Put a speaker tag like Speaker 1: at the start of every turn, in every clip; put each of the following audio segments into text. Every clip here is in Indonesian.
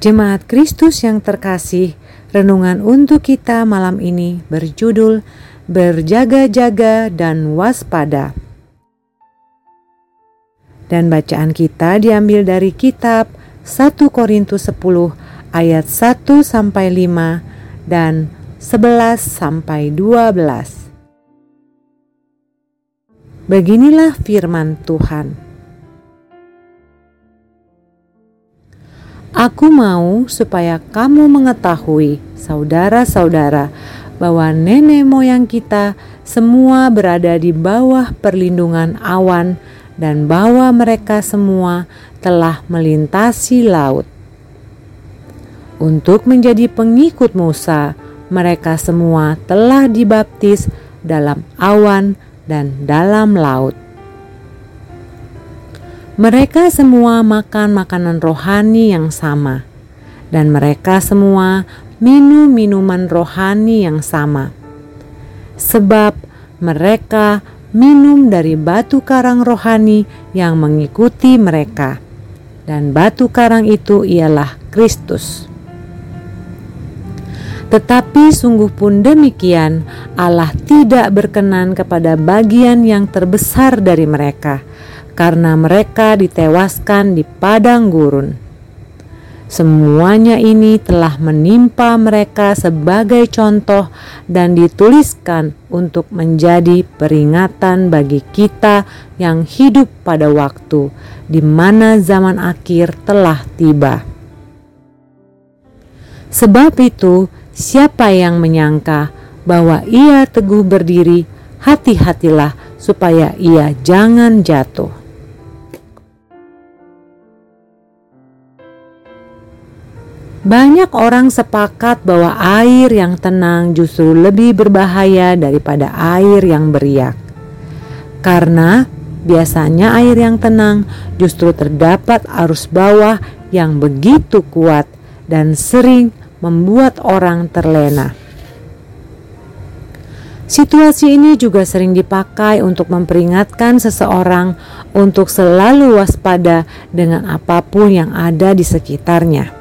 Speaker 1: Jemaat Kristus yang terkasih, renungan untuk kita malam ini berjudul Berjaga-jaga dan Waspada. Dan bacaan kita diambil dari kitab 1 Korintus 10 ayat 1 sampai 5 dan 11 sampai 12. Beginilah firman Tuhan. Aku mau supaya kamu mengetahui, saudara-saudara, bahwa nenek moyang kita semua berada di bawah perlindungan awan, dan bahwa mereka semua telah melintasi laut. Untuk menjadi pengikut Musa, mereka semua telah dibaptis dalam awan dan dalam laut. Mereka semua makan makanan rohani yang sama, dan mereka semua minum minuman rohani yang sama, sebab mereka minum dari batu karang rohani yang mengikuti mereka, dan batu karang itu ialah Kristus. Tetapi sungguh pun demikian, Allah tidak berkenan kepada bagian yang terbesar dari mereka karena mereka ditewaskan di padang gurun. Semuanya ini telah menimpa mereka sebagai contoh dan dituliskan untuk menjadi peringatan bagi kita yang hidup pada waktu di mana zaman akhir telah tiba. Sebab itu, siapa yang menyangka bahwa ia teguh berdiri, hati-hatilah supaya ia jangan jatuh. Banyak orang sepakat bahwa air yang tenang justru lebih berbahaya daripada air yang beriak. Karena biasanya air yang tenang justru terdapat arus bawah yang begitu kuat dan sering membuat orang terlena. Situasi ini juga sering dipakai untuk memperingatkan seseorang untuk selalu waspada dengan apa pun yang ada di sekitarnya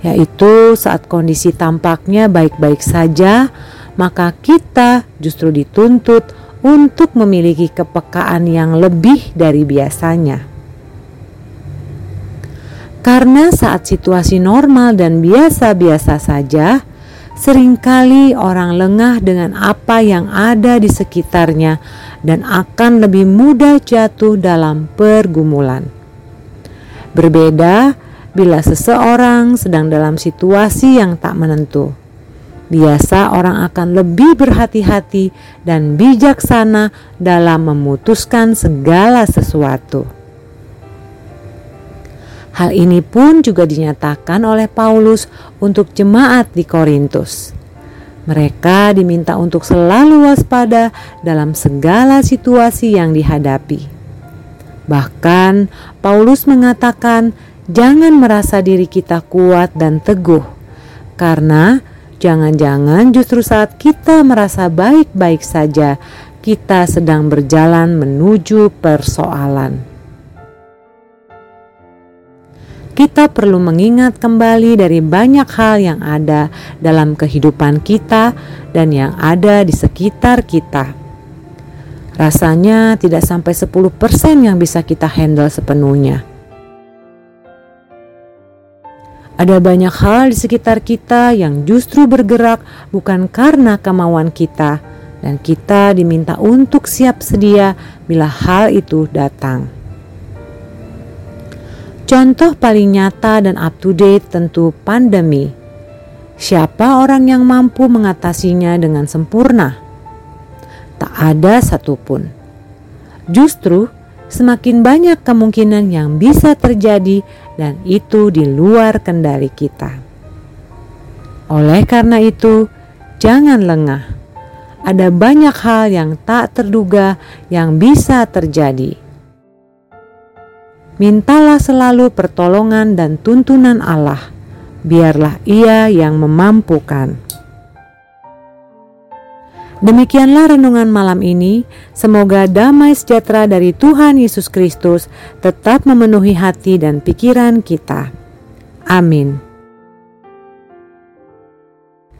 Speaker 1: yaitu saat kondisi tampaknya baik-baik saja, maka kita justru dituntut untuk memiliki kepekaan yang lebih dari biasanya. Karena saat situasi normal dan biasa-biasa saja, sering kali orang lengah dengan apa yang ada di sekitarnya dan akan lebih mudah jatuh dalam pergumulan. Berbeda bila seseorang sedang dalam situasi yang tak menentu. Biasa orang akan lebih berhati-hati dan bijaksana dalam memutuskan segala sesuatu. Hal ini pun juga dinyatakan oleh Paulus untuk jemaat di Korintus. Mereka diminta untuk selalu waspada dalam segala situasi yang dihadapi. Bahkan Paulus mengatakan jangan merasa diri kita kuat dan teguh, karena jangan-jangan justru saat kita merasa baik-baik saja, kita sedang berjalan menuju persoalan. Kita perlu mengingat kembali dari banyak hal yang ada dalam kehidupan kita dan yang ada di sekitar kita. Rasanya tidak sampai 10% yang bisa kita handle sepenuhnya Ada banyak hal di sekitar kita yang justru bergerak bukan karena kemauan kita, dan kita diminta untuk siap sedia bila hal itu datang. Contoh paling nyata dan up to date tentu pandemi. Siapa orang yang mampu mengatasinya dengan sempurna? Tak ada satupun. Justru semakin banyak kemungkinan yang bisa terjadi dan itu di luar kendali kita. Oleh karena itu, jangan lengah. Ada banyak hal yang tak terduga yang bisa terjadi. Mintalah selalu pertolongan dan tuntunan Allah. Biarlah Ia yang memampukan. Demikianlah renungan malam ini. Semoga damai sejahtera dari Tuhan Yesus Kristus tetap memenuhi hati dan pikiran kita. Amin.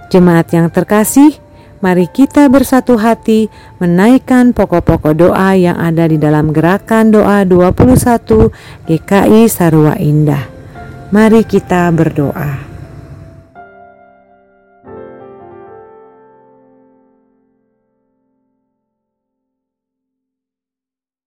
Speaker 1: Jemaat yang terkasih, mari kita bersatu hati menaikkan pokok-pokok doa yang ada di dalam gerakan doa 21 GKI Sarua Indah. Mari kita berdoa.